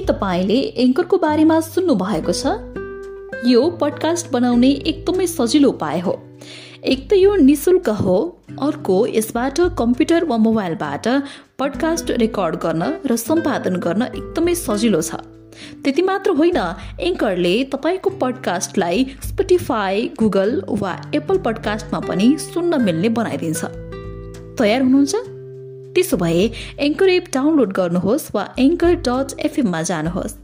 तपाईँले एङ्करको बारेमा सुन्नु भएको छ? यो पडकास्ट बनाउने एकदमै सजिलो उपाय हो। एक त यो निशुल्क हो अर्को यसबाट कम्प्युटर वा मोबाइलबाट पडकास्ट रेकर्ड गर्न र सम्पादन गर्न एकदमै सजिलो छ। त्यति मात्र होइन एङ्करले तपाईँको पडकास्टलाई स्पोटिफाई गुगल वा एप्पल पडकास्टमा पनि सुन्न मिल्ने बनाइदिन्छ। तयार हुनुहुन्छ? त्यसो भए एङ्कर एप डाउनलोड गर्नुहोस् वा एङ्कर डट एफएममा जानुहोस्।